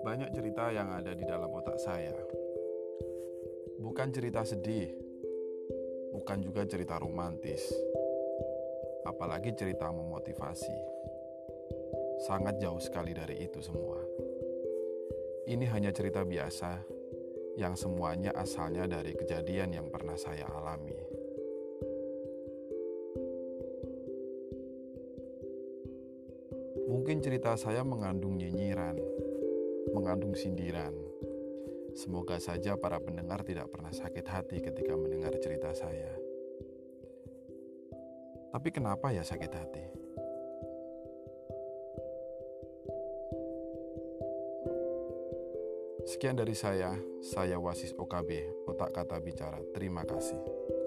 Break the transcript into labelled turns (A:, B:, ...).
A: Banyak cerita yang ada di dalam otak saya. Bukan cerita sedih, bukan juga cerita romantis, apalagi cerita memotivasi. Sangat jauh sekali dari itu semua. Ini hanya cerita biasa yang semuanya asalnya dari kejadian yang pernah saya alami. Mungkin cerita saya mengandung nyinyiran, mengandung sindiran. Semoga saja para pendengar tidak pernah sakit hati ketika mendengar cerita saya. Tapi kenapa ya sakit hati? Sekian dari saya, saya Wasis OKB, Otak Kata Bicara. Terima kasih.